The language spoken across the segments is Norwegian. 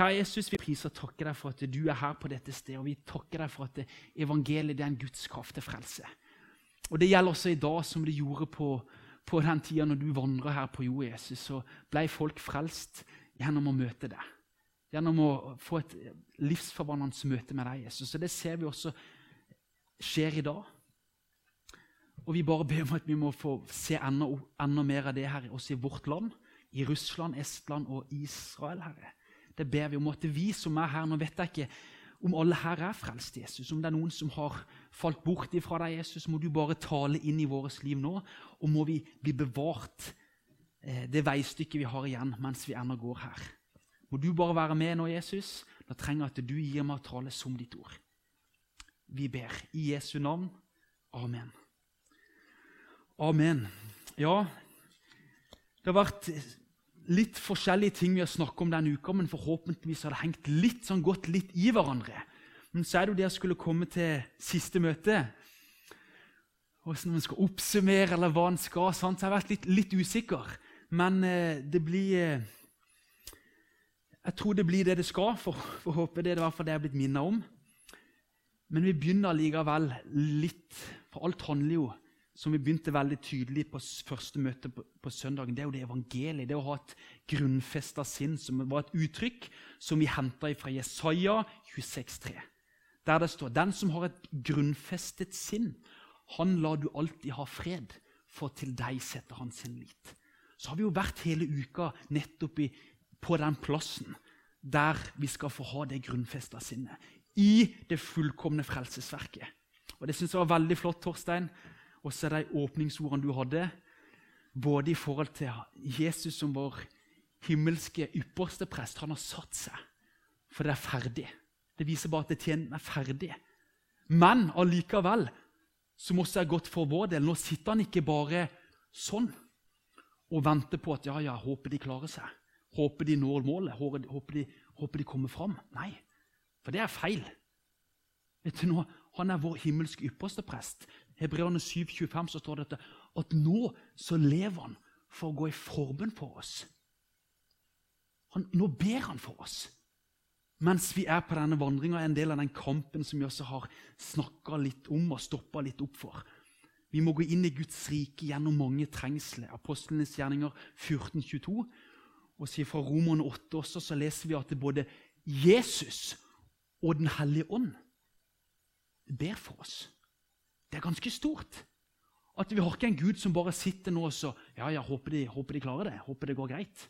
Kjære Jesus, vi priser og takker deg for at du er her på dette stedet. Og vi takker deg for at evangeliet er en Guds kraft til frelse. Og Det gjelder også i dag som det gjorde på, på den tida når du vandra her på jord, Jesus. Så ble folk frelst gjennom å møte deg. Gjennom å få et livsforvandlende møte med deg, Jesus. Og Det ser vi også skjer i dag. Og vi bare ber om at vi må få se enda, enda mer av det her også i vårt land. I Russland, Estland og Israel, Herre. Det ber vi om at vi som er her Nå vet jeg ikke om alle her er frelst, Jesus. Om det er noen som har falt bort ifra deg, Jesus, må du bare tale inn i vårt liv nå. Og må vi bli bevart eh, det veistykket vi har igjen mens vi ennå går her. Må du bare være med nå, Jesus. Da trenger jeg at du gir meg å tale som ditt ord. Vi ber i Jesu navn. Amen. Amen. Ja, det har vært litt forskjellige ting vi har snakket om denne uka, men forhåpentligvis har det hengt litt sånn godt litt i hverandre. Men så er det jo det jeg skulle komme til siste møte. Hvordan man skal oppsummere, eller hva en skal. Sant? Så jeg har vært litt, litt usikker. Men eh, det blir eh, Jeg tror det blir det det skal. For, for håpe det er i hvert fall det jeg er blitt minnet om. Men vi begynner likevel litt, for alt handler jo som vi begynte veldig tydelig på første møte på, på søndagen, det er jo det evangeliet. Det å ha et grunnfesta sinn, som var et uttrykk som vi henta fra Jesaja 26,3. Der det står Den som har et grunnfestet sinn, han lar du alltid ha fred, for til deg setter han sin lit. Så har vi jo vært hele uka nettopp i, på den plassen der vi skal få ha det grunnfesta sinnet. I det fullkomne frelsesverket. Og Det syns jeg var veldig flott, Torstein og så de åpningsordene du hadde, både i forhold til Jesus som vår himmelske ypperste prest. Han har satt seg, for det er ferdig. Det viser bare at det tjenesten er ferdig. Men allikevel, som også er godt for vår del, nå sitter han ikke bare sånn og venter på at ja, ja, håper de klarer seg. Håper de når målet. Håper de, håper de kommer fram. Nei, for det er feil. Vet du nå, Han er vår himmelske ypperste prest. Hebreerne 7,25 så står det at nå så lever han for å gå i forbønn for oss. Han, nå ber han for oss. Mens vi er på denne vandringa, en del av den kampen som vi også har snakka litt om og stoppa litt opp for. Vi må gå inn i Guds rike gjennom mange trengsler. Apostlenes gjerninger 1422. Og sier fra Romerne 8 også, så leser vi at både Jesus og Den hellige ånd ber for oss. Det er ganske stort. At vi har ikke en Gud som bare sitter nå og så Ja, ja, håper de, håper de klarer det. Håper det går greit.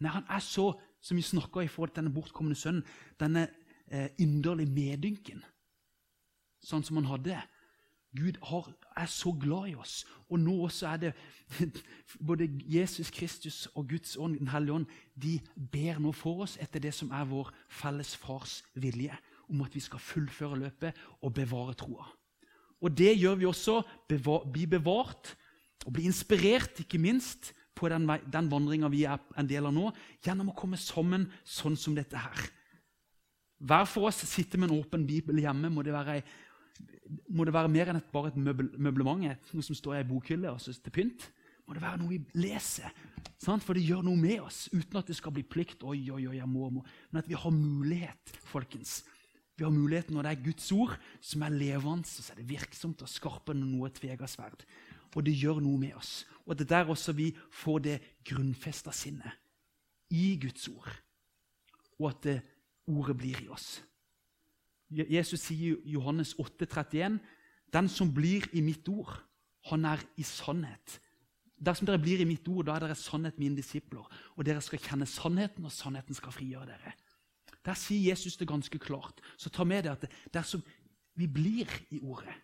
Nei, han er så, som vi snakka i forhold til denne bortkomne sønnen, denne eh, inderlige medynken, sånn som han hadde. Gud har, er så glad i oss. Og nå også er det både Jesus Kristus og Guds ånd, Den hellige ånd, de ber nå for oss etter det som er vår felles fars vilje, om at vi skal fullføre løpet og bevare troa. Og det gjør vi også. Bli bevart og bli inspirert, ikke minst, på den, den vandringa vi er en del av nå, gjennom å komme sammen sånn som dette her. Hver for oss sitter med en åpen bibel hjemme. Må det være, må det være mer enn et, bare et møbel, møblement, noe som står i ei bokhylle og synes det er pynt? Må det være noe vi leser? Sant? For det gjør noe med oss, uten at det skal bli plikt. Oi, oi, oi, jeg må, må. Men at vi har mulighet, folkens, vi har muligheten når det er Guds ord som er levende, så er det virksomt og skarpere enn noe tvega sverd. Og det gjør noe med oss. Og det er der også vi får det grunnfesta sinnet i Guds ord. Og at det ordet blir i oss. Jesus sier i Johannes 8, 31, Den som blir i mitt ord, han er i sannhet. Dersom dere blir i mitt ord, da er dere sannhet mine disipler. Og dere skal kjenne sannheten, og sannheten skal frigjøre dere. Der sier Jesus det ganske klart. Så ta med deg at dersom vi blir i ordet,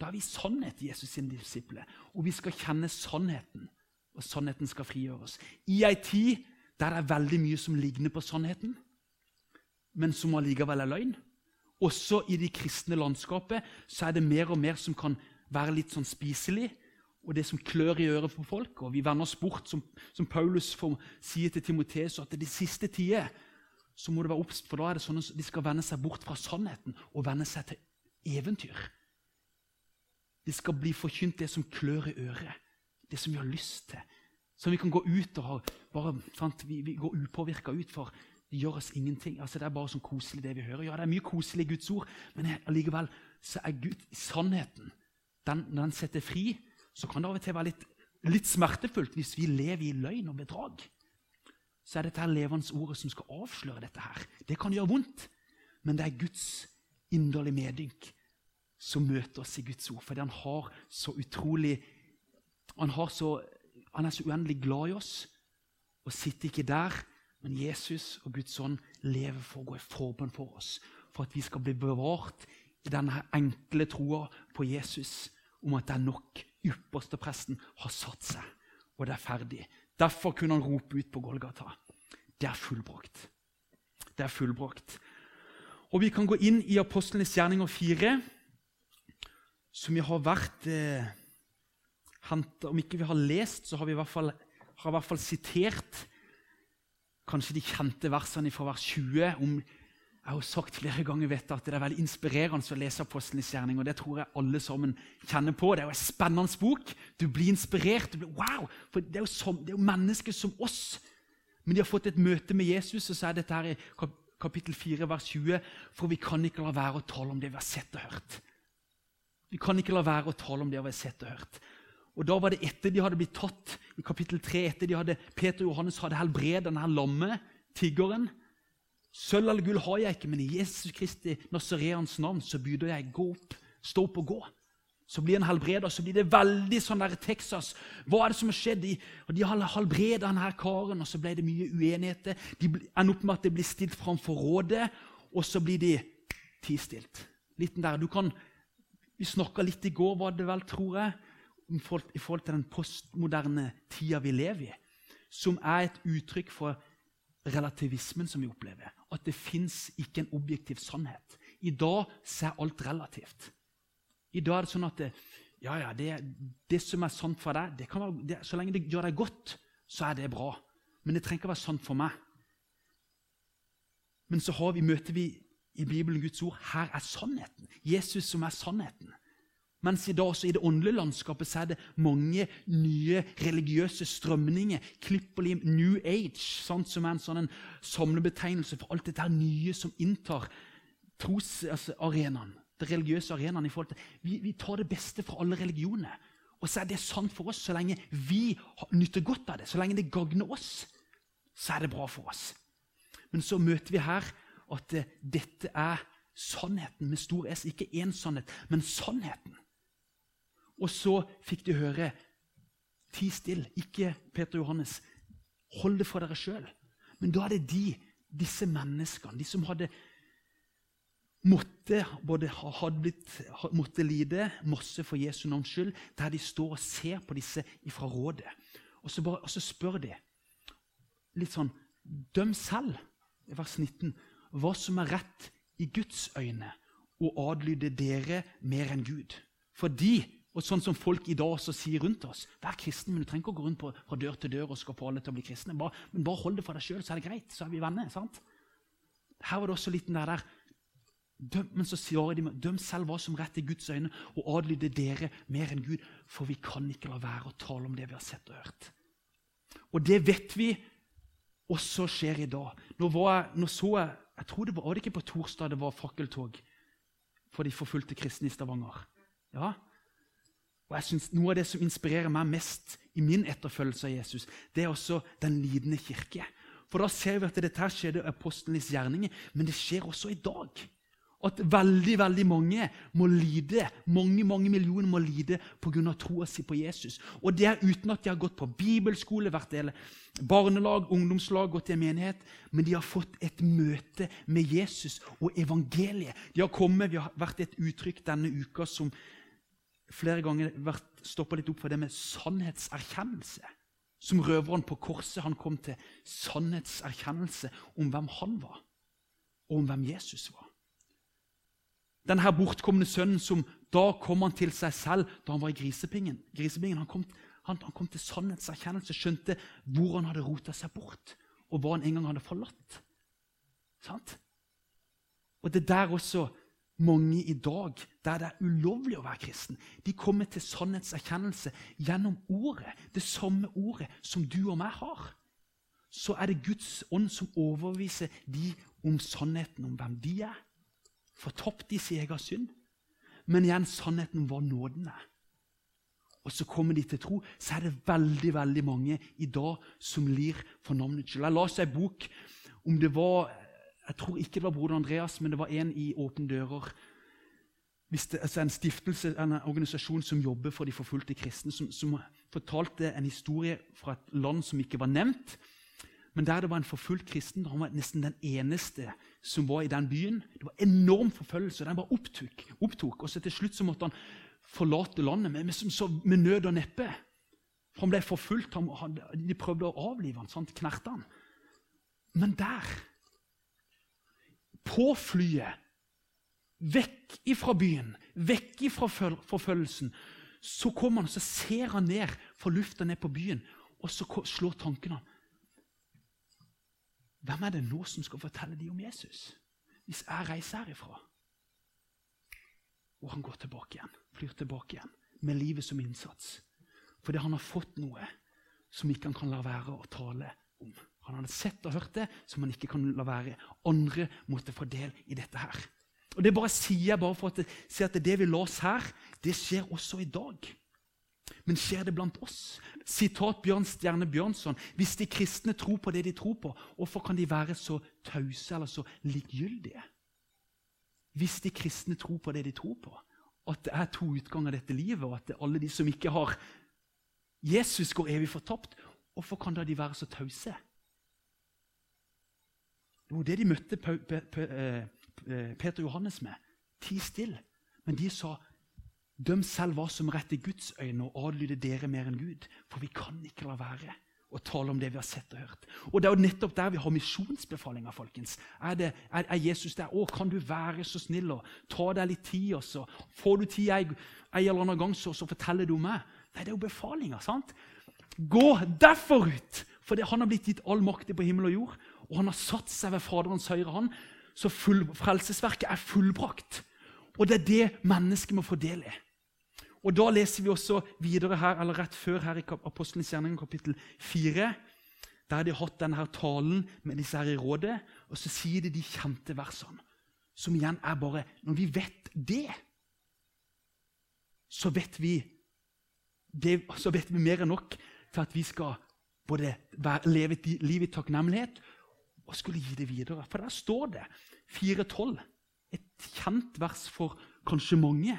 da er vi sannhet i Jesus sine disipler. Og vi skal kjenne sannheten, og sannheten skal frigjøre oss. I ei tid der det er veldig mye som ligner på sannheten, men som allikevel er løgn. Også i det kristne landskapet så er det mer og mer som kan være litt sånn spiselig, og det som klør i øret for folk. Og vi vender oss bort, som, som Paulus sier til Timoteus, at det de siste tider så må du være obs, for da er det sånn at de skal vende seg bort fra sannheten og vende seg til eventyr. Det skal bli forkynt det som klør i øret, det som vi har lyst til. Som vi kan gå ut og ha, bare, sant, vi, vi går upåvirka ut for. Det gjør oss ingenting. Altså, det er bare sånn koselig, det vi hører. Ja, det er mye koselig i Guds ord, men allikevel så er Gud sannheten. Den, den setter fri, så kan det av og til være litt, litt smertefullt hvis vi lever i løgn og bedrag. Så er dette her levende ordet som skal avsløre dette her. Det kan gjøre vondt, men det er Guds inderlige medynk som møter oss i Guds ord. Fordi han har så utrolig han, har så, han er så uendelig glad i oss og sitter ikke der. Men Jesus og Guds ånd lever for å gå i forbønn for oss. For at vi skal bli bevart i denne enkle troa på Jesus om at det er nok. Ypperste presten har satt seg, og det er ferdig. Derfor kunne han rope ut på Golgata. Det er fullbrakt. Det er fullbrakt. Og Vi kan gå inn i Apostlenes gjerninger 4, som vi har vært eh, hentet, Om ikke vi har lest, så har vi i hvert fall, i hvert fall sitert kanskje de kjente versene fra vers 20 om jeg har sagt flere ganger vet at det er veldig inspirerende å lese Apostlenes gjerning. og Det tror jeg alle sammen kjenner på. Det er jo en spennende bok. Du blir inspirert. Du blir, wow! For det er, jo som, det er jo mennesker som oss. Men de har fått et møte med Jesus, og så er dette her i kapittel 4, vers 20. For vi kan ikke la være å tale om det vi har sett og hørt. Vi kan ikke la være å tale om det vi har sett og hørt. Og Da var det etter de hadde blitt tatt i kapittel 3, etter de hadde, Peter og Johannes hadde helbredet denne lamme, tiggeren. Sølv eller gull har jeg ikke, men i Jesus Kristi Nazareans navn så byr jeg gå opp, stå opp og gå. Så blir han helbreda, så blir det veldig sånn der Texas. Hva er det som har skjedd? De, og de helbreda denne karen, og så ble det mye uenigheter. De ender opp med at det blir stilt framfor rådet, og så blir de tistilt. Liten der. Du kan, Vi snakka litt i går, var det vel, tror jeg, i forhold til den postmoderne tida vi lever i, som er et uttrykk for relativismen som vi opplever. At det fins ikke en objektiv sannhet. I dag så er alt relativt. I dag er det sånn at det, ja, ja, det, det, som er sant for deg, være, det, så lenge det gjør deg godt, så er det bra. Men det trenger ikke å være sant for meg. Men så vi, møter vi i Bibelen Guds ord. Her er sannheten. Jesus som er sannheten. Mens i dag også i det åndelige landskapet så er det mange nye religiøse strømninger. Klipp og lim, New Age, sant, som er en sånn samlebetegnelse for alt dette nye som inntar trosarenaen. Altså, det religiøse arenaen i forhold til, vi, vi, tar det beste fra alle religioner. Og så er det sant for oss så lenge vi nyter godt av det. Så lenge det gagner oss, så er det bra for oss. Men så møter vi her at uh, dette er sannheten med stor S. Ikke én sannhet, men sannheten. Og så fikk de høre Ti still, ikke Peter Johannes. Hold det for dere sjøl. Men da er det de, disse menneskene, de som hadde måtte, både hadde blitt, måtte lide masse for Jesu navns skyld, der de står og ser på disse fra rådet. Og så, bare, og så spør de litt sånn Døm selv, vers 19, hva som er rett i Guds øyne, og adlyde dere mer enn Gud. Fordi og sånn som folk i dag også sier rundt oss. Vær kristen, men du trenger ikke å gå rundt på, fra dør til dør og skal få alle til å bli kristne. Bare, men bare hold det for deg sjøl, så er det greit. Så er vi venner. sant? Her var det også litt den der, der, døm, Men så svarer de døm selv hva som rett i Guds øyne, og adlyde dere mer enn Gud. For vi kan ikke la være å tale om det vi har sett og hørt. Og det vet vi også skjer i dag. Nå, jeg, nå så jeg jeg tror det var, var det ikke på torsdag det var fakkeltog for de forfulgte kristne i Stavanger. Ja, og jeg synes Noe av det som inspirerer meg mest i min etterfølgelse av Jesus, det er også den lidende kirke. For da ser vi at dette skjedde i apostelens gjerninger, men det skjer også i dag. At veldig veldig mange må lide, mange mange millioner må lide pga. troa si på Jesus. Og det er uten at de har gått på bibelskole, vært del barnelag, ungdomslag, gått i en menighet. Men de har fått et møte med Jesus og evangeliet. De har kommet, Vi har vært et uttrykk denne uka som flere ganger vært stoppa litt opp for det med sannhetserkjennelse. Som røveren på korset han kom til sannhetserkjennelse om hvem han var, og om hvem Jesus var. Denne bortkomne sønnen som da kom han til seg selv da han var i grisepingen. grisepingen han, kom, han, han, kom, til sannhetserkjennelse, skjønte hvor han hadde rota seg bort, og hva han en gang hadde forlatt. Sant? Og det der også mange i dag der det er ulovlig å være kristen. De kommer til sannhetserkjennelse gjennom ordet, det samme ordet som du og meg har. så er det Guds ånd som overbeviser de om sannheten om hvem de er. Fortapt i sin egen synd. Men igjen sannheten var nådende. nåden. Og så kommer de til tro, så er det veldig veldig mange i dag som lir for navnets skyld. Jeg leste en bok om det var Jeg tror ikke det var broder Andreas, men det var en i Åpne dører. Det, altså en stiftelse, en organisasjon som jobber for de forfulgte kristne, som, som fortalte en historie fra et land som ikke var nevnt. Men der det var en forfulgt kristen. Han var nesten den eneste som var i den byen. Det var enorm forfølgelse. Den bare opptok. opptok. Og så til slutt så måtte han forlate landet med, med, med nød og neppe. Han ble forfulgt. Han, han, de prøvde å avlive han, sant? knerte han. Men der, på flyet, vekk ifra byen, vekk ifra forfølgelsen, så kommer han så ser han ned fra lufta ned på byen, og så slår tankene han. Hvem er det nå som skal fortelle dem om Jesus? Hvis jeg reiser herifra? Og han går tilbake igjen, flyr tilbake igjen med livet som innsats. Fordi han har fått noe som ikke han kan la være å tale om. Han hadde sett og hørt det som han ikke kan la være. Andre måtte få del i dette her. Og Det bare sier jeg bare for å si at det vi lås her, det skjer også i dag. Men skjer det blant oss? Sitat Bjørn Stjerne Bjørnson. Hvis de kristne tror på det de tror på, hvorfor kan de være så tause eller så likegyldige? Hvis de kristne tror på det de tror på, at det er to utganger av dette livet, og at alle de som ikke har Jesus, går evig fortapt, hvorfor kan da de være så tause? Var det de møtte eh, Peter Johannes med. Ti stille. Men de sa Døm selv hva som rett i Guds øyne, og adlyde dere mer enn Gud. For vi kan ikke la være å tale om det vi har sett og hørt. Og Det er jo nettopp der vi har misjonsbefalinga. folkens. Er, det, er, er Jesus der? Å, kan du være så snill og ta deg litt tid? og så Får du tid en, eller annen gang, så, så forteller du meg. Nei, det er jo befalinga. sant? Gå derfor ut! For det, han har blitt gitt all makt på himmel og jord. Og han har satt seg ved Faderens høyre hånd. Så full, frelsesverket er fullbrakt. Og det er det mennesket må få del i. Og Da leser vi også videre her, eller rett før her i Apostelens gjerning, kapittel 4. Der har de hatt denne her talen med disse her i rådet, og så sier de de kjente versene. Som igjen er bare Når vi vet det, så vet vi det, så vet vi mer enn nok til at vi skal både leve et liv i takknemlighet og skulle gi det videre. For der står det 4.12, et kjent vers for kanskje mange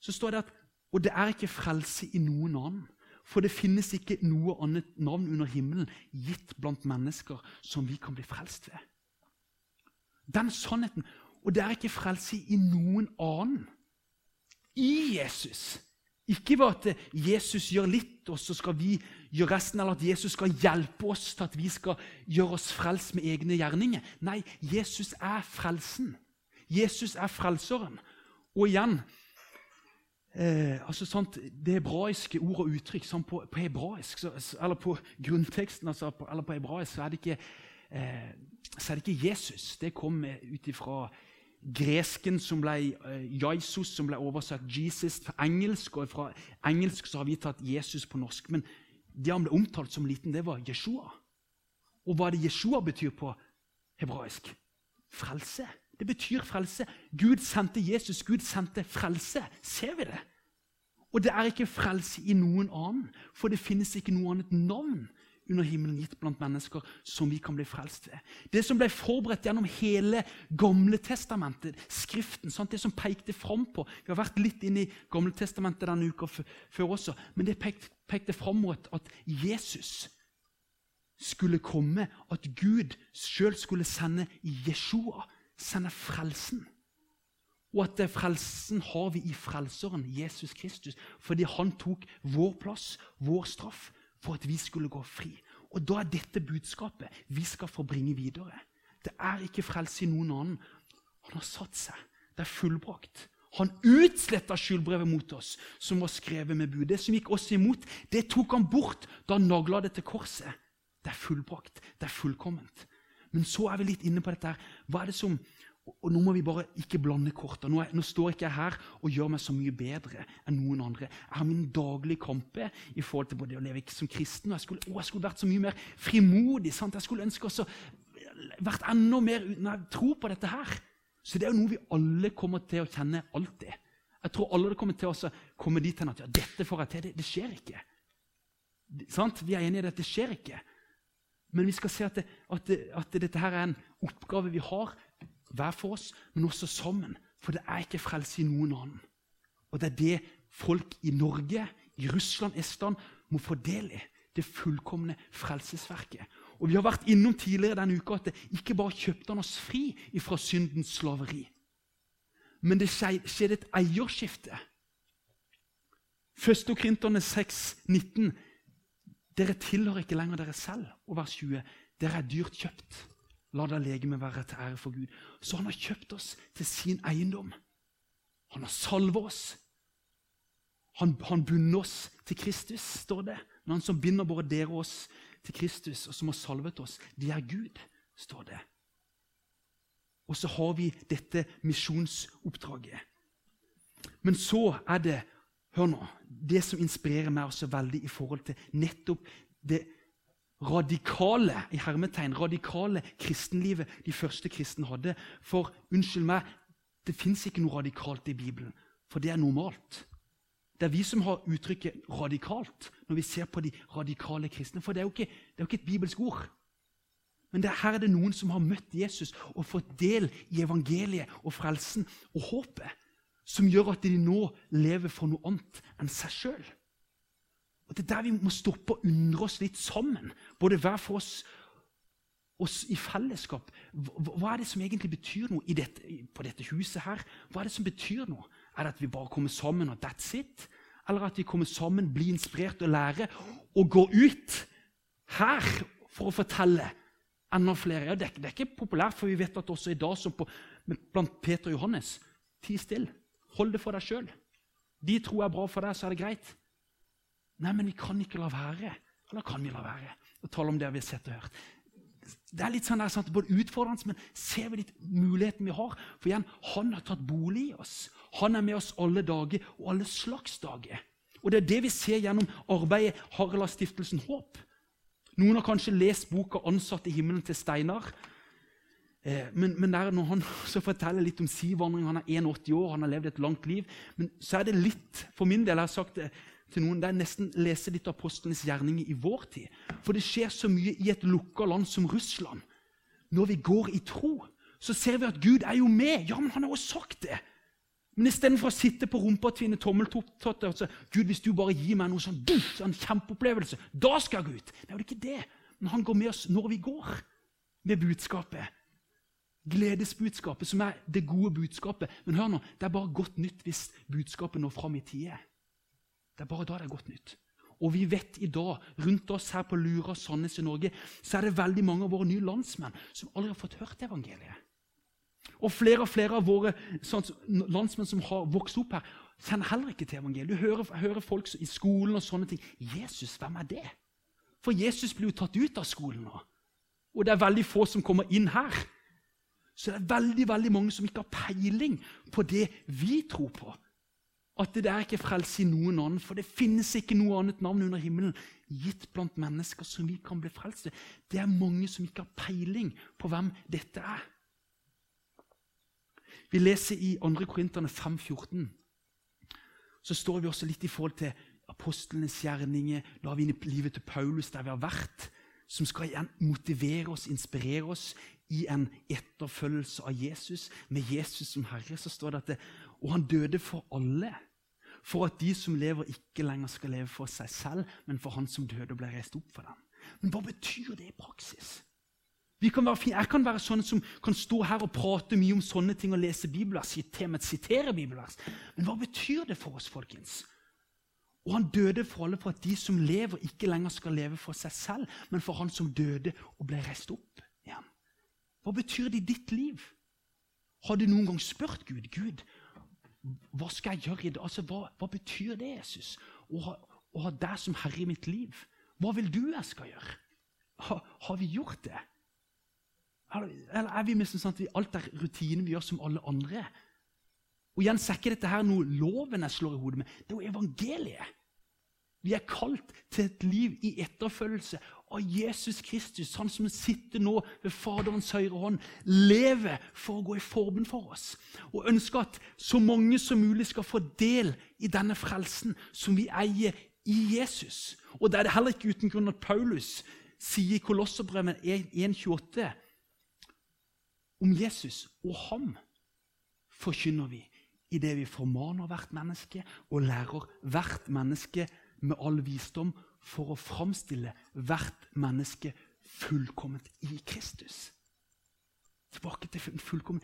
så står det at Og det er ikke frelse i noen annen. For det finnes ikke noe annet navn under himmelen gitt blant mennesker som vi kan bli frelst ved. Den sannheten. Og det er ikke frelse i noen annen. I Jesus. Ikke ved at Jesus gjør litt, og så skal vi gjøre resten, eller at Jesus skal hjelpe oss til at vi skal gjøre oss frelst med egne gjerninger. Nei, Jesus er frelsen. Jesus er frelseren. Og igjen eh, altså sant, Det hebraiske ord og uttrykk sant, på, på, hebraisk, så, eller på grunnteksten altså, på, eller på hebraisk, så er det ikke, eh, er det ikke Jesus. Det kom ut ifra gresken som ble eh, Jesus, som ble oversatt Jesus fra engelsk. Og fra engelsk så har vi tatt Jesus på norsk. Men det han ble omtalt som liten, det var Jeshua. Og hva det Jeshua betyr på hebraisk? Frelse. Det betyr frelse. Gud sendte Jesus, Gud sendte frelse. Ser vi det? Og det er ikke frelse i noen annen, for det finnes ikke noe annet navn under himmelen gitt blant mennesker som vi kan bli frelst ved. Det som ble forberedt gjennom hele Gamle testamentet, Skriften, sant? det som pekte fram på Vi har vært litt inne i Gamle testamentet denne uka før også, men det pekte, pekte fram mot at Jesus skulle komme, at Gud sjøl skulle sende Jeshua sender frelsen. Og at frelsen har vi i Frelseren, Jesus Kristus, fordi han tok vår plass, vår straff, for at vi skulle gå fri. Og Da er dette budskapet vi skal få bringe videre. Det er ikke frelse i noen annen. Han har satt seg. Det er fullbrakt. Han utsletta skyldbrevet mot oss, som var skrevet med bud. Det som gikk oss imot, det tok han bort da han nagla det til korset. Det er fullbrakt. Det er fullkomment. Men så er vi litt inne på dette her. Hva er det som Og Nå må vi bare ikke blande korta. Nå, nå, står ikke jeg her og gjør meg så mye bedre enn noen andre. Jeg har min daglige kampe i forhold til både å leve som kristen og jeg skulle, å, jeg skulle vært så mye mer frimodig. Sant? Jeg skulle ønske også vært enda mer uten jeg tror på dette her. Så det er jo noe vi alle kommer til å kjenne alltid. Jeg tror alle det kommer til å komme dit hen at ja, dette får jeg til. Det, det skjer ikke. Sant? Vi er enige i det. Det skjer ikke. Men vi skal se at, det, at, det, at dette her er en oppgave vi har hver for oss, men også sammen. For det er ikke frelse i noen annen. Og det er det folk i Norge, i Russland, Estland må få del i. Det fullkomne frelsesverket. Og Vi har vært innom tidligere denne uka at det ikke bare kjøpte han oss fri fra syndens slaveri, men det skjedde et eierskifte. 1. Korinterne 6, 19. Dere tilhører ikke lenger dere selv. Og vers 20. Dere er dyrt kjøpt. La da legemet være til ære for Gud. Så han har kjøpt oss til sin eiendom. Han har salvet oss. Han, han bundet oss til Kristus, står det. Men han som binder både dere og oss til Kristus, og som har salvet oss, de er Gud, står det. Og så har vi dette misjonsoppdraget. Men så er det hør nå, det som inspirerer meg også veldig i forhold til nettopp det radikale i hermetegn, radikale kristenlivet de første kristne hadde. For unnskyld meg, det fins ikke noe radikalt i Bibelen, for det er normalt. Det er vi som har uttrykket 'radikalt' når vi ser på de radikale kristne. For det er jo ikke, er jo ikke et bibelsk ord. Men det, her er det noen som har møtt Jesus og fått del i evangeliet og frelsen og håpet, som gjør at de nå lever for noe annet enn seg sjøl. Det er der vi må stoppe og undre oss litt sammen, både hver for oss oss i fellesskap. Hva er det som egentlig betyr noe dette, på dette huset her? Hva er det som betyr noe? Er det at vi bare kommer sammen og that's it? Eller at vi kommer sammen, blir inspirert og lærer og går ut her for å fortelle enda flere? Ja, det, er, ikke populært, for vi vet at også i dag som på, blant Peter og Johannes Ti stille. Hold det for deg sjøl. De tror jeg er bra for deg, så er det greit. Nei, men vi kan ikke la være. Eller kan vi la være? å tale om det vi har sett og hørt. Det er litt sånn der, sant, både utfordrende, men ser vi litt muligheten vi har? For igjen, Han har tatt bolig i oss. Han er med oss alle dager og alle slags dager. Og Det er det vi ser gjennom arbeidet Harald-stiftelsen Håp. Noen har kanskje lest boka 'Ansatt i himmelen' til Steinar. Eh, men, men der, når han så forteller litt om sin vandring Han er 81 år, han har levd et langt liv. Men så er det litt, for min del, jeg har sagt det, til noen. Det er nesten lese litt apostlenes gjerninger i vår tid. For det skjer så mye i et lukka land som Russland. Når vi går i tro, så ser vi at Gud er jo med. Ja, men han har jo sagt det. Men istedenfor å sitte på rumpa og tvinne tommeltotter si Gud, hvis du bare gir meg noe sånn, sånn kjempeopplevelse, da skal jeg ut. Nei, det er ikke det. Men han går med oss når vi går, med budskapet. Gledesbudskapet, som er det gode budskapet. Men hør nå, det er bare godt nytt hvis budskapet når fram i tide. Det er bare da det er godt nytt. Og vi vet i dag, rundt oss her på Lura og Sandnes i Norge, så er det veldig mange av våre nye landsmenn som aldri har fått hørt evangeliet. Og flere og flere av våre sånn, landsmenn som har vokst opp her, kjenner heller ikke til evangeliet. Du hører, hører, folk i skolen og sånne ting. Jesus, hvem er det? For Jesus blir jo tatt ut av skolen nå. Og det er veldig få som kommer inn her. Så det er veldig, veldig mange som ikke har peiling på det vi tror på at det der ikke frelse i noen annen, for det finnes ikke noe annet navn under himmelen gitt blant mennesker som vi kan bli frelst ved. Det er mange som ikke har peiling på hvem dette er. Vi leser i 2. Korinterne 5,14. Så står vi også litt i forhold til apostlenes gjerninger. har vi inn i livet til Paulus, der vi har vært, som skal igjen motivere oss, inspirere oss i en etterfølgelse av Jesus. Med Jesus som Herre så står det at det, Og han døde for alle for at de som lever, ikke lenger skal leve for seg selv, men for Han som døde og ble reist opp for dem. Men hva betyr det i praksis? Kan jeg kan være sånn som kan stå her og prate mye om sånne ting og lese bibelvers, sitere bibelvers. Men hva betyr det for oss, folkens? Og han døde for alle for at de som lever, ikke lenger skal leve for seg selv, men for han som døde og ble reist opp. Hva betyr det i ditt liv? Har du noen gang spurt Gud Gud, hva skal jeg gjøre i dag? Altså, hva, hva betyr det, Jesus? Å ha, å ha deg som herre i mitt liv? Hva vil du jeg skal gjøre? Ha, har vi gjort det? Eller er vi liksom sånn at vi, alt er rutine vi gjør som alle andre? Og igjen så er ikke dette her noe loven jeg slår i hodet med. Det er jo evangeliet. Vi er kalt til et liv i etterfølgelse av Jesus Kristus, han som sitter nå ved Faderens høyre hånd, lever for å gå i forbund for oss. Og ønsker at så mange som mulig skal få del i denne frelsen som vi eier i Jesus. Og det er det heller ikke uten grunn at Paulus sier i Kolosserbrevet 1,28 om Jesus og ham forkynner vi idet vi formaner hvert menneske og lærer hvert menneske med all visdom for å framstille hvert menneske fullkomment i Kristus. Tilbake til fullkommen,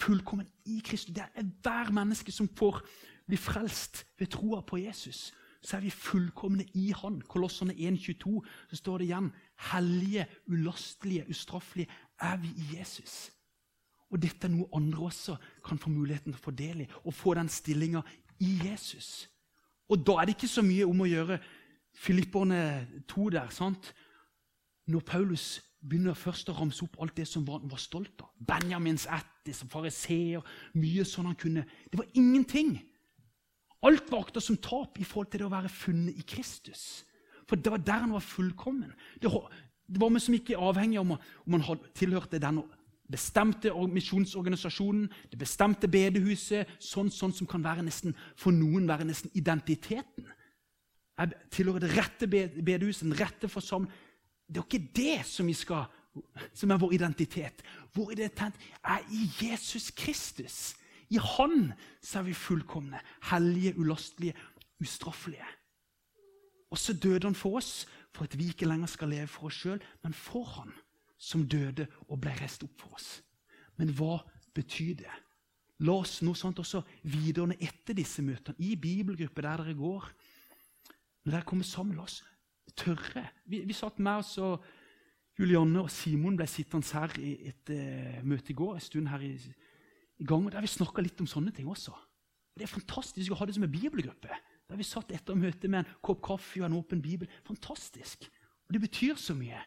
fullkommen i Kristus. Det er hver menneske som får bli frelst ved troa på Jesus. Så er vi fullkomne i Han. Kolossene 1,22 så står det igjen hellige, ulastelige, ustraffelige er vi i Jesus. Og dette er noe andre også kan få muligheten til å få del i. Å få den stillinga i Jesus. Og da er det ikke så mye om å gjøre Filipperne 2 der. sant? Når Paulus begynner først å ramse opp alt det som han var stolt av. Benjamins ætt, fariseer, mye sånn han kunne. Det var ingenting. Alt var akta som tap i forhold til det å være funnet i Kristus. For det var der han var fullkommen. Det, var vi som ikke avhengig av om, om han tilhørte den bestemte misjonsorganisasjonen, det bestemte bedehuset, sånn, sånn som kan være nesten, for noen være nesten identiteten. Jeg tilhører det rette bedehuset, den rette forsamling. Det er ikke det som, skal, som er vår identitet. Vår identitet er i Jesus Kristus. I Han så er vi fullkomne, hellige, ulastelige, ustraffelige. Og så døde han for oss for at vi ikke lenger skal leve for oss sjøl, men for Han som døde og ble reist opp for oss. Men hva betyr det? La oss noe sånt også videre etter disse møtene, i bibelgrupper der dere går. Når dere kommer sammen, la oss tørre. Vi, vi satt med oss, og Julianne og Simon ble sittende her i et uh, møte i går, en stund her i, i gang, der vi snakka litt om sånne ting også. Det er fantastisk å ha det som en bibelgruppe. Der vi satt etter møtet med en kopp kaffe og en åpen bibel. Fantastisk. Og det betyr så mye.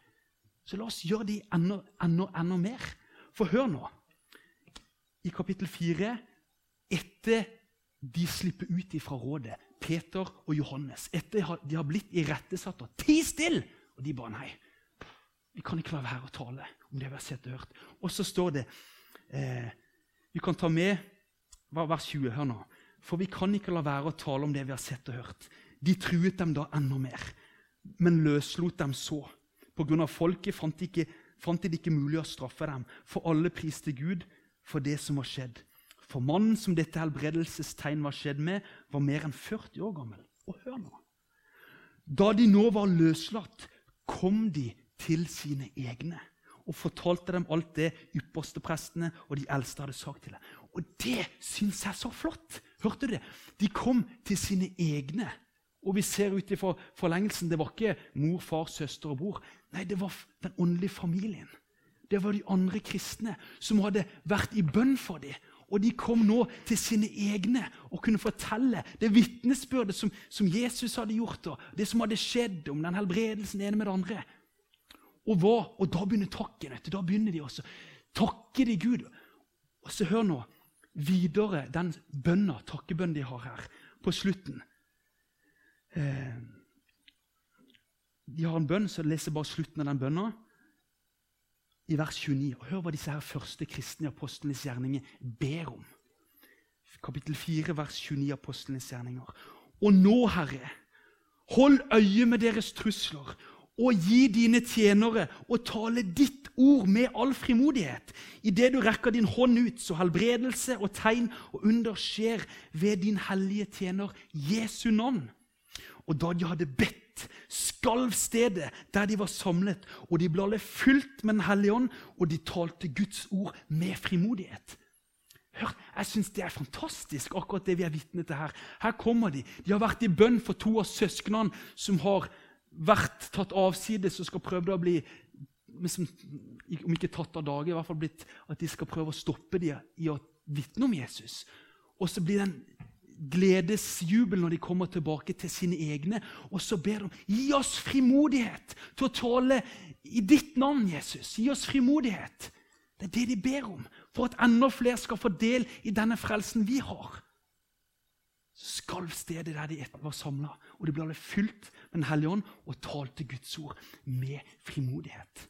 Så la oss gjøre det enda, enda, enda mer. For hør nå. I kapittel 4, etter de slipper ut fra rådet, Peter og Johannes, etter de har blitt irettesatt og ti stille, og de bare nei. Vi kan ikke la være å tale om det vi har sett og hørt. Og så står det eh, Vi kan ta med vers 20. her nå. For vi kan ikke la være å tale om det vi har sett og hørt. De truet dem da enda mer, men løslot dem så. Pga. folket fant de, ikke, fant de det ikke mulig å straffe dem, for alle priste Gud for det som var skjedd. For mannen som dette helbredelsestegn var skjedd med, var mer enn 40 år gammel. Og hør nå. Da de nå var løslatt, kom de til sine egne og fortalte dem alt det ypperste prestene og de eldste hadde sagt til dem. Og det syns jeg er så flott! Hørte du det? De kom til sine egne. Og vi ser ut ifra forlengelsen det var ikke mor, far, søster og bror. Nei, det var den åndelige familien. Det var de andre kristne som hadde vært i bønn for dem. Og de kom nå til sine egne og kunne fortelle det vitnesbyrdet som, som, Jesus hadde gjort, og det som hadde skjedd, om den helbredelsen ene med det andre. Og, hva? og da begynner takken. Da begynner de også. Takker de Gud. Og så hør nå videre den bønna, takkebønnen de har her, på slutten. Eh, de har en bønn, så jeg leser bare slutten av den bønna. I vers 29. Og hør hva disse her første kristne apostlenes gjerninger ber om. Kapittel 4, vers 29 apostlenes gjerninger. Og nå, Herre, hold øye med deres trusler og gi dine tjenere å tale ditt ord med all frimodighet. Idet du rekker din hånd ut, så helbredelse og tegn og under skjer ved din hellige tjener Jesu navn. Og da de hadde bedt, skalv stedet der de var samlet, og de ble alle fylt med Den hellige ånd, og de talte Guds ord med frimodighet. Hør, Jeg syns det er fantastisk, akkurat det vi er vitne til her. Her kommer de. De har vært i bønn for to av søsknene som har vært tatt avsides og skal prøve å bli liksom, Om ikke tatt av dage, i hvert fall blitt at de skal prøve å stoppe dem i å vitne om Jesus. Og så blir den gledesjubel når de kommer tilbake til sine egne. Og så ber de gi oss frimodighet til å tale i ditt navn, Jesus. Gi oss frimodighet. Det er det de ber om, for at enda flere skal få del i denne frelsen vi har. Så skalv stedet der de var samla, og de ble fylt med Den hellige ånd og talte Guds ord med frimodighet.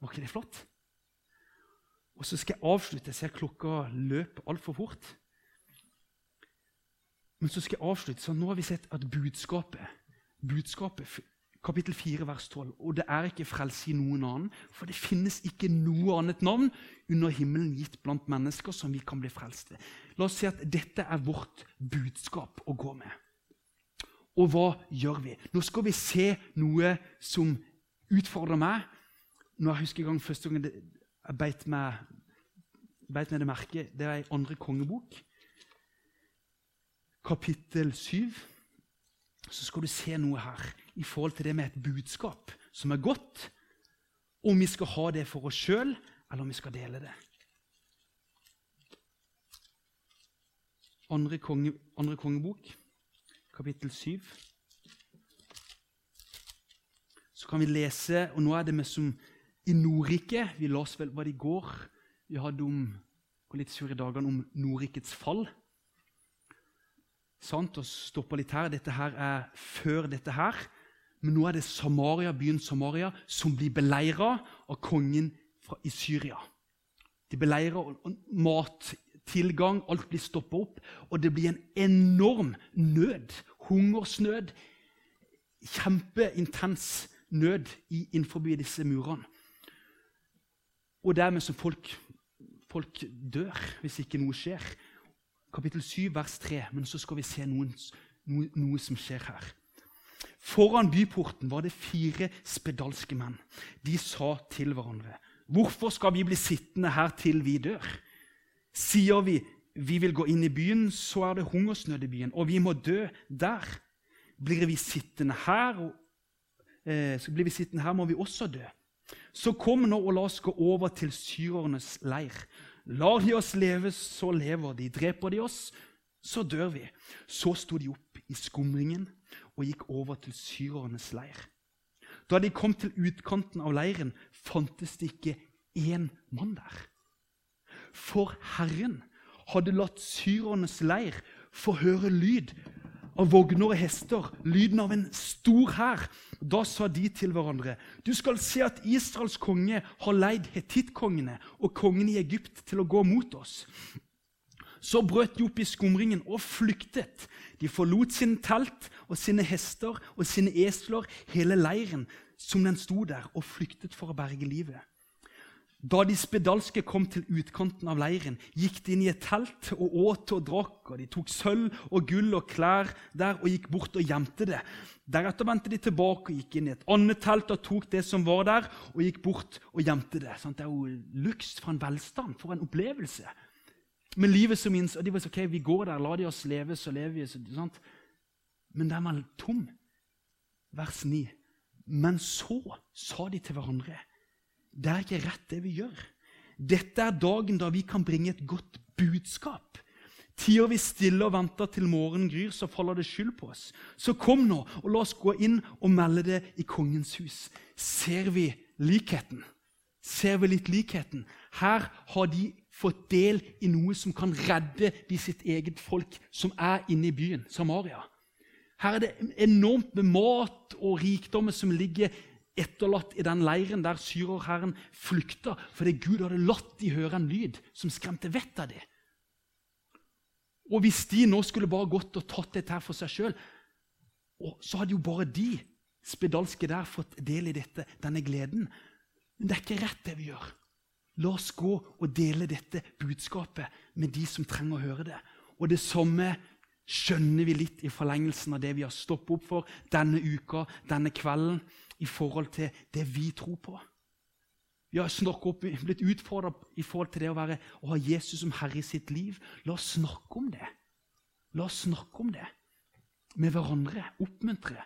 Var ikke det flott? Og så skal jeg avslutte. Jeg ser klokka løper altfor fort. Men så skal jeg avslutte. så Nå har vi sett at budskapet, budskapet kapittel 4, vers 12. Og det er ikke frelse i noen annen, for det finnes ikke noe annet navn under himmelen gitt blant mennesker som vi kan bli frelst ved. La oss si at dette er vårt budskap å gå med. Og hva gjør vi? Nå skal vi se noe som utfordrer meg. Nå jeg husker gang første gang jeg beit meg, beit meg det merket. Det er i andre kongebok, kapittel 7. Så skal du se noe her i forhold til det med et budskap som er godt, om vi skal ha det for oss sjøl, eller om vi skal dele det. Andre, konge, andre kongebok, kapittel 7. Så kan vi lese, og nå er det med som i Nordrike Vi la oss vel hva det i går vi hadde om litt sur i dagene om Nordrikets fall. Sant, og stoppa litt her. Dette her er før dette her. Men nå er det Samaria, byen Samaria som blir beleira av kongen fra, i Syria. De beleirer, og mattilgang, alt blir stoppa opp. Og det blir en enorm nød. Hungersnød. Kjempeintens nød innenfor disse murene. Og dermed som folk, folk dør hvis ikke noe skjer. Kapittel 7, vers 3. Men så skal vi se noen, noe, noe som skjer her. Foran byporten var det fire spedalske menn. De sa til hverandre, 'Hvorfor skal vi bli sittende her til vi dør?' Sier vi vi vil gå inn i byen, så er det hungersnød i byen, og vi må dø der. Blir vi sittende her, og, eh, så blir vi sittende her, må vi også dø. Så kom nå og la oss gå over til syrernes leir. Lar de oss leve, så lever de. Dreper de oss, så dør vi. Så sto de opp i skumringen og gikk over til syrernes leir. Da de kom til utkanten av leiren, fantes det ikke én mann der. For Herren hadde latt syrernes leir få høre lyd av vogner og hester, lyden av en stor hær. Da sa de til hverandre.: Du skal se at Israels konge har leid hetittkongene og kongen i Egypt til å gå mot oss. Så brøt de opp i skumringen og flyktet. De forlot sine telt og sine hester og sine esler, hele leiren som den sto der, og flyktet for å berge livet. Da de spedalske kom til utkanten av leiren, gikk de inn i et telt og åt og drakk. og De tok sølv og gull og klær der og gikk bort og gjemte det. Deretter vendte de tilbake og gikk inn i et annet telt og tok det som var der, og gikk bort og gjemte det. Sånn, det er jo luks for en velstand, for en opplevelse med livet som inns. Og de var så, ok, vi går der, la de oss leve, så lever vi. Sant? Men den var tom. Vers 9. Men så sa de til hverandre det er ikke rett, det vi gjør. Dette er dagen da vi kan bringe et godt budskap. Tider vi stille og venter til morgenen gryr, så faller det skyld på oss. Så kom nå, og la oss gå inn og melde det i kongens hus. Ser vi likheten? Ser vi litt likheten? Her har de fått del i noe som kan redde de sitt eget folk som er inne i byen, Samaria. Her er det enormt med mat og rikdommer som ligger etterlatt i den leiren der syrerherren flykta fordi Gud hadde latt de høre en lyd som skremte vettet av dem. Og hvis de nå skulle bare gått og tatt dette her for seg sjøl, så hadde jo bare de spedalske der fått del i dette, denne gleden. Men det er ikke rett, det vi gjør. La oss gå og dele dette budskapet med de som trenger å høre det. Og det samme skjønner vi litt i forlengelsen av det vi har stoppet opp for denne uka, denne kvelden, i forhold til det vi tror på. Vi har opp, blitt utfordra i forhold til det å, være, å ha Jesus som herre i sitt liv. La oss snakke om det. La oss snakke om det med hverandre. Oppmuntre.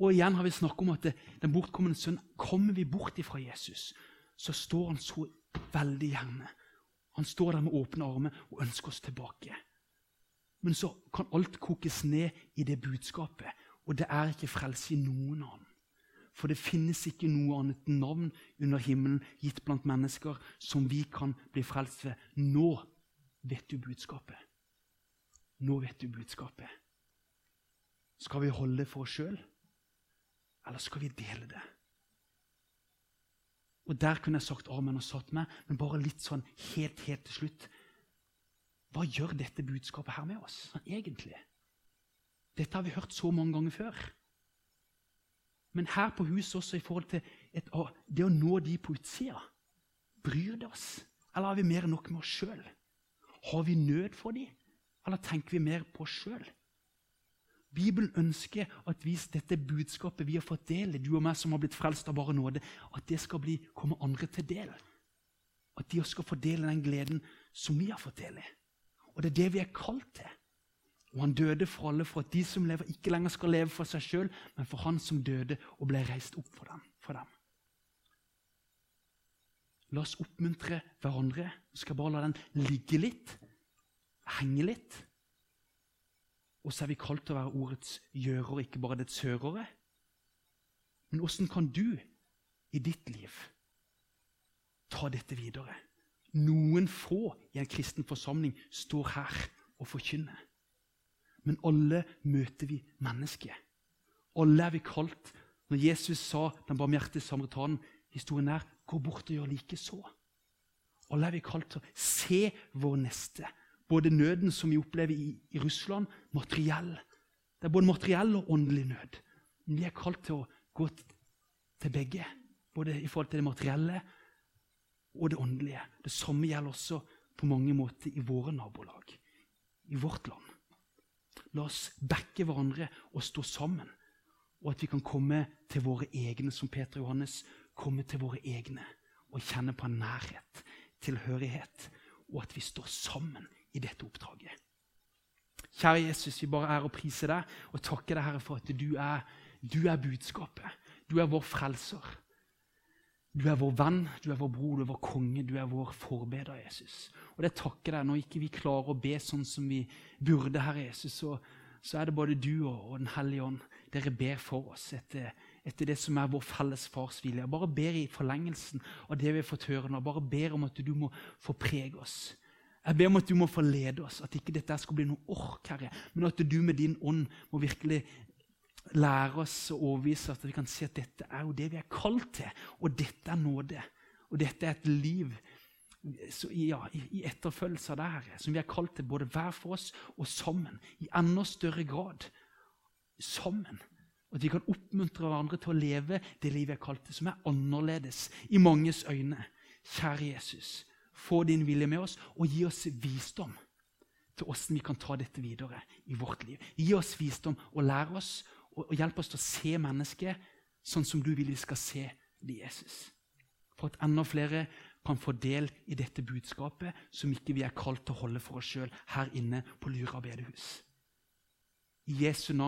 Og igjen har vi snakket om at det, den bortkommende sønn Kommer vi bort ifra Jesus, så står han så veldig gjerne. Han står der med åpne armer og ønsker oss tilbake. Men så kan alt kokes ned i det budskapet, og det er ikke frelse i noen annen. For det finnes ikke noe annet navn under himmelen gitt blant mennesker som vi kan bli frelst ved. Nå vet du budskapet. Nå vet du budskapet. Skal vi holde det for oss sjøl, eller skal vi dele det? Og Der kunne jeg sagt amen og satt meg, men bare litt sånn helt, helt til slutt. Hva gjør dette budskapet her med oss egentlig? Dette har vi hørt så mange ganger før. Men her på huset også i forhold til et, det å nå de på utsida. Bryr det oss? Eller har vi mer enn nok med oss sjøl? Har vi nød for dem, eller tenker vi mer på oss sjøl? Bibelen ønsker at vi, dette budskapet vi har fått del i, du og meg som har blitt frelst av bare nåde, at det skal bli, komme andre til del. At de også skal i den gleden som vi har fått del i. Og det er det vi er kalt til. Og han døde for alle, for at de som lever, ikke lenger skal leve for seg sjøl, men for han som døde og ble reist opp for dem. For dem. La oss oppmuntre hverandre. Vi skal bare la den ligge litt, henge litt. Og så er vi kalt til å være ordets gjører, ikke bare dets hørere. Men åssen kan du i ditt liv ta dette videre? Noen få i en kristen forsamling står her og forkynner. Men alle møter vi mennesker. Alle er vi kalt. Når Jesus sa den barmhjertige samaritanen, historien er 'gå bort og gjør like så'. Alle er vi kalt til å se vår neste både nøden som vi opplever i, i Russland, materiell. Det er både materiell og åndelig nød. Men vi er kalt til å gå til begge, både i forhold til det materielle og det åndelige. Det samme gjelder også på mange måter i våre nabolag, i vårt land. La oss backe hverandre og stå sammen, og at vi kan komme til våre egne, som Peter og Johannes, komme til våre egne og kjenne på en nærhet, tilhørighet, og at vi står sammen i dette oppdraget. Kjære Jesus, vi bare er og priser deg og takker deg, Herre, for at du er, du er budskapet. Du er vår frelser. Du er vår venn, du er vår bror, du er vår konge, du er vår forbeder, Jesus. Og det takker deg når ikke vi klarer å be sånn som vi burde, Herre Jesus, så, så er det både du og, Den hellige ånd. Dere ber for oss etter, etter, det som er vår felles fars vilje. Jeg bare ber i forlengelsen av det vi har fått høre nå. Bare ber om at du må få prege oss. Jeg ber om at du må forlede oss, at ikke dette skal bli noe ork, Herre, men at du med din ånd må virkelig lære oss å overbevise at vi kan si at dette er jo det vi er kalt til, og dette er nåde. Og dette er et liv så, ja, i, etterfølgelse av det her, som vi er kalt til både hver for oss og sammen. I enda større grad sammen. At vi kan oppmuntre hverandre til å leve det livet vi er kalt til, som er annerledes i manges øyne. Kjære Jesus få din vilje med oss, og gi oss visdom til hvordan vi kan ta dette videre i vårt liv. Gi oss visdom og lære oss og, hjelpe oss til å se mennesket sånn som du vil vi skal se det Jesus. For at enda flere kan få del i dette budskapet som ikke vi er kalt til å holde for oss sjøl her inne på Lyra bedehus. I Jesu navn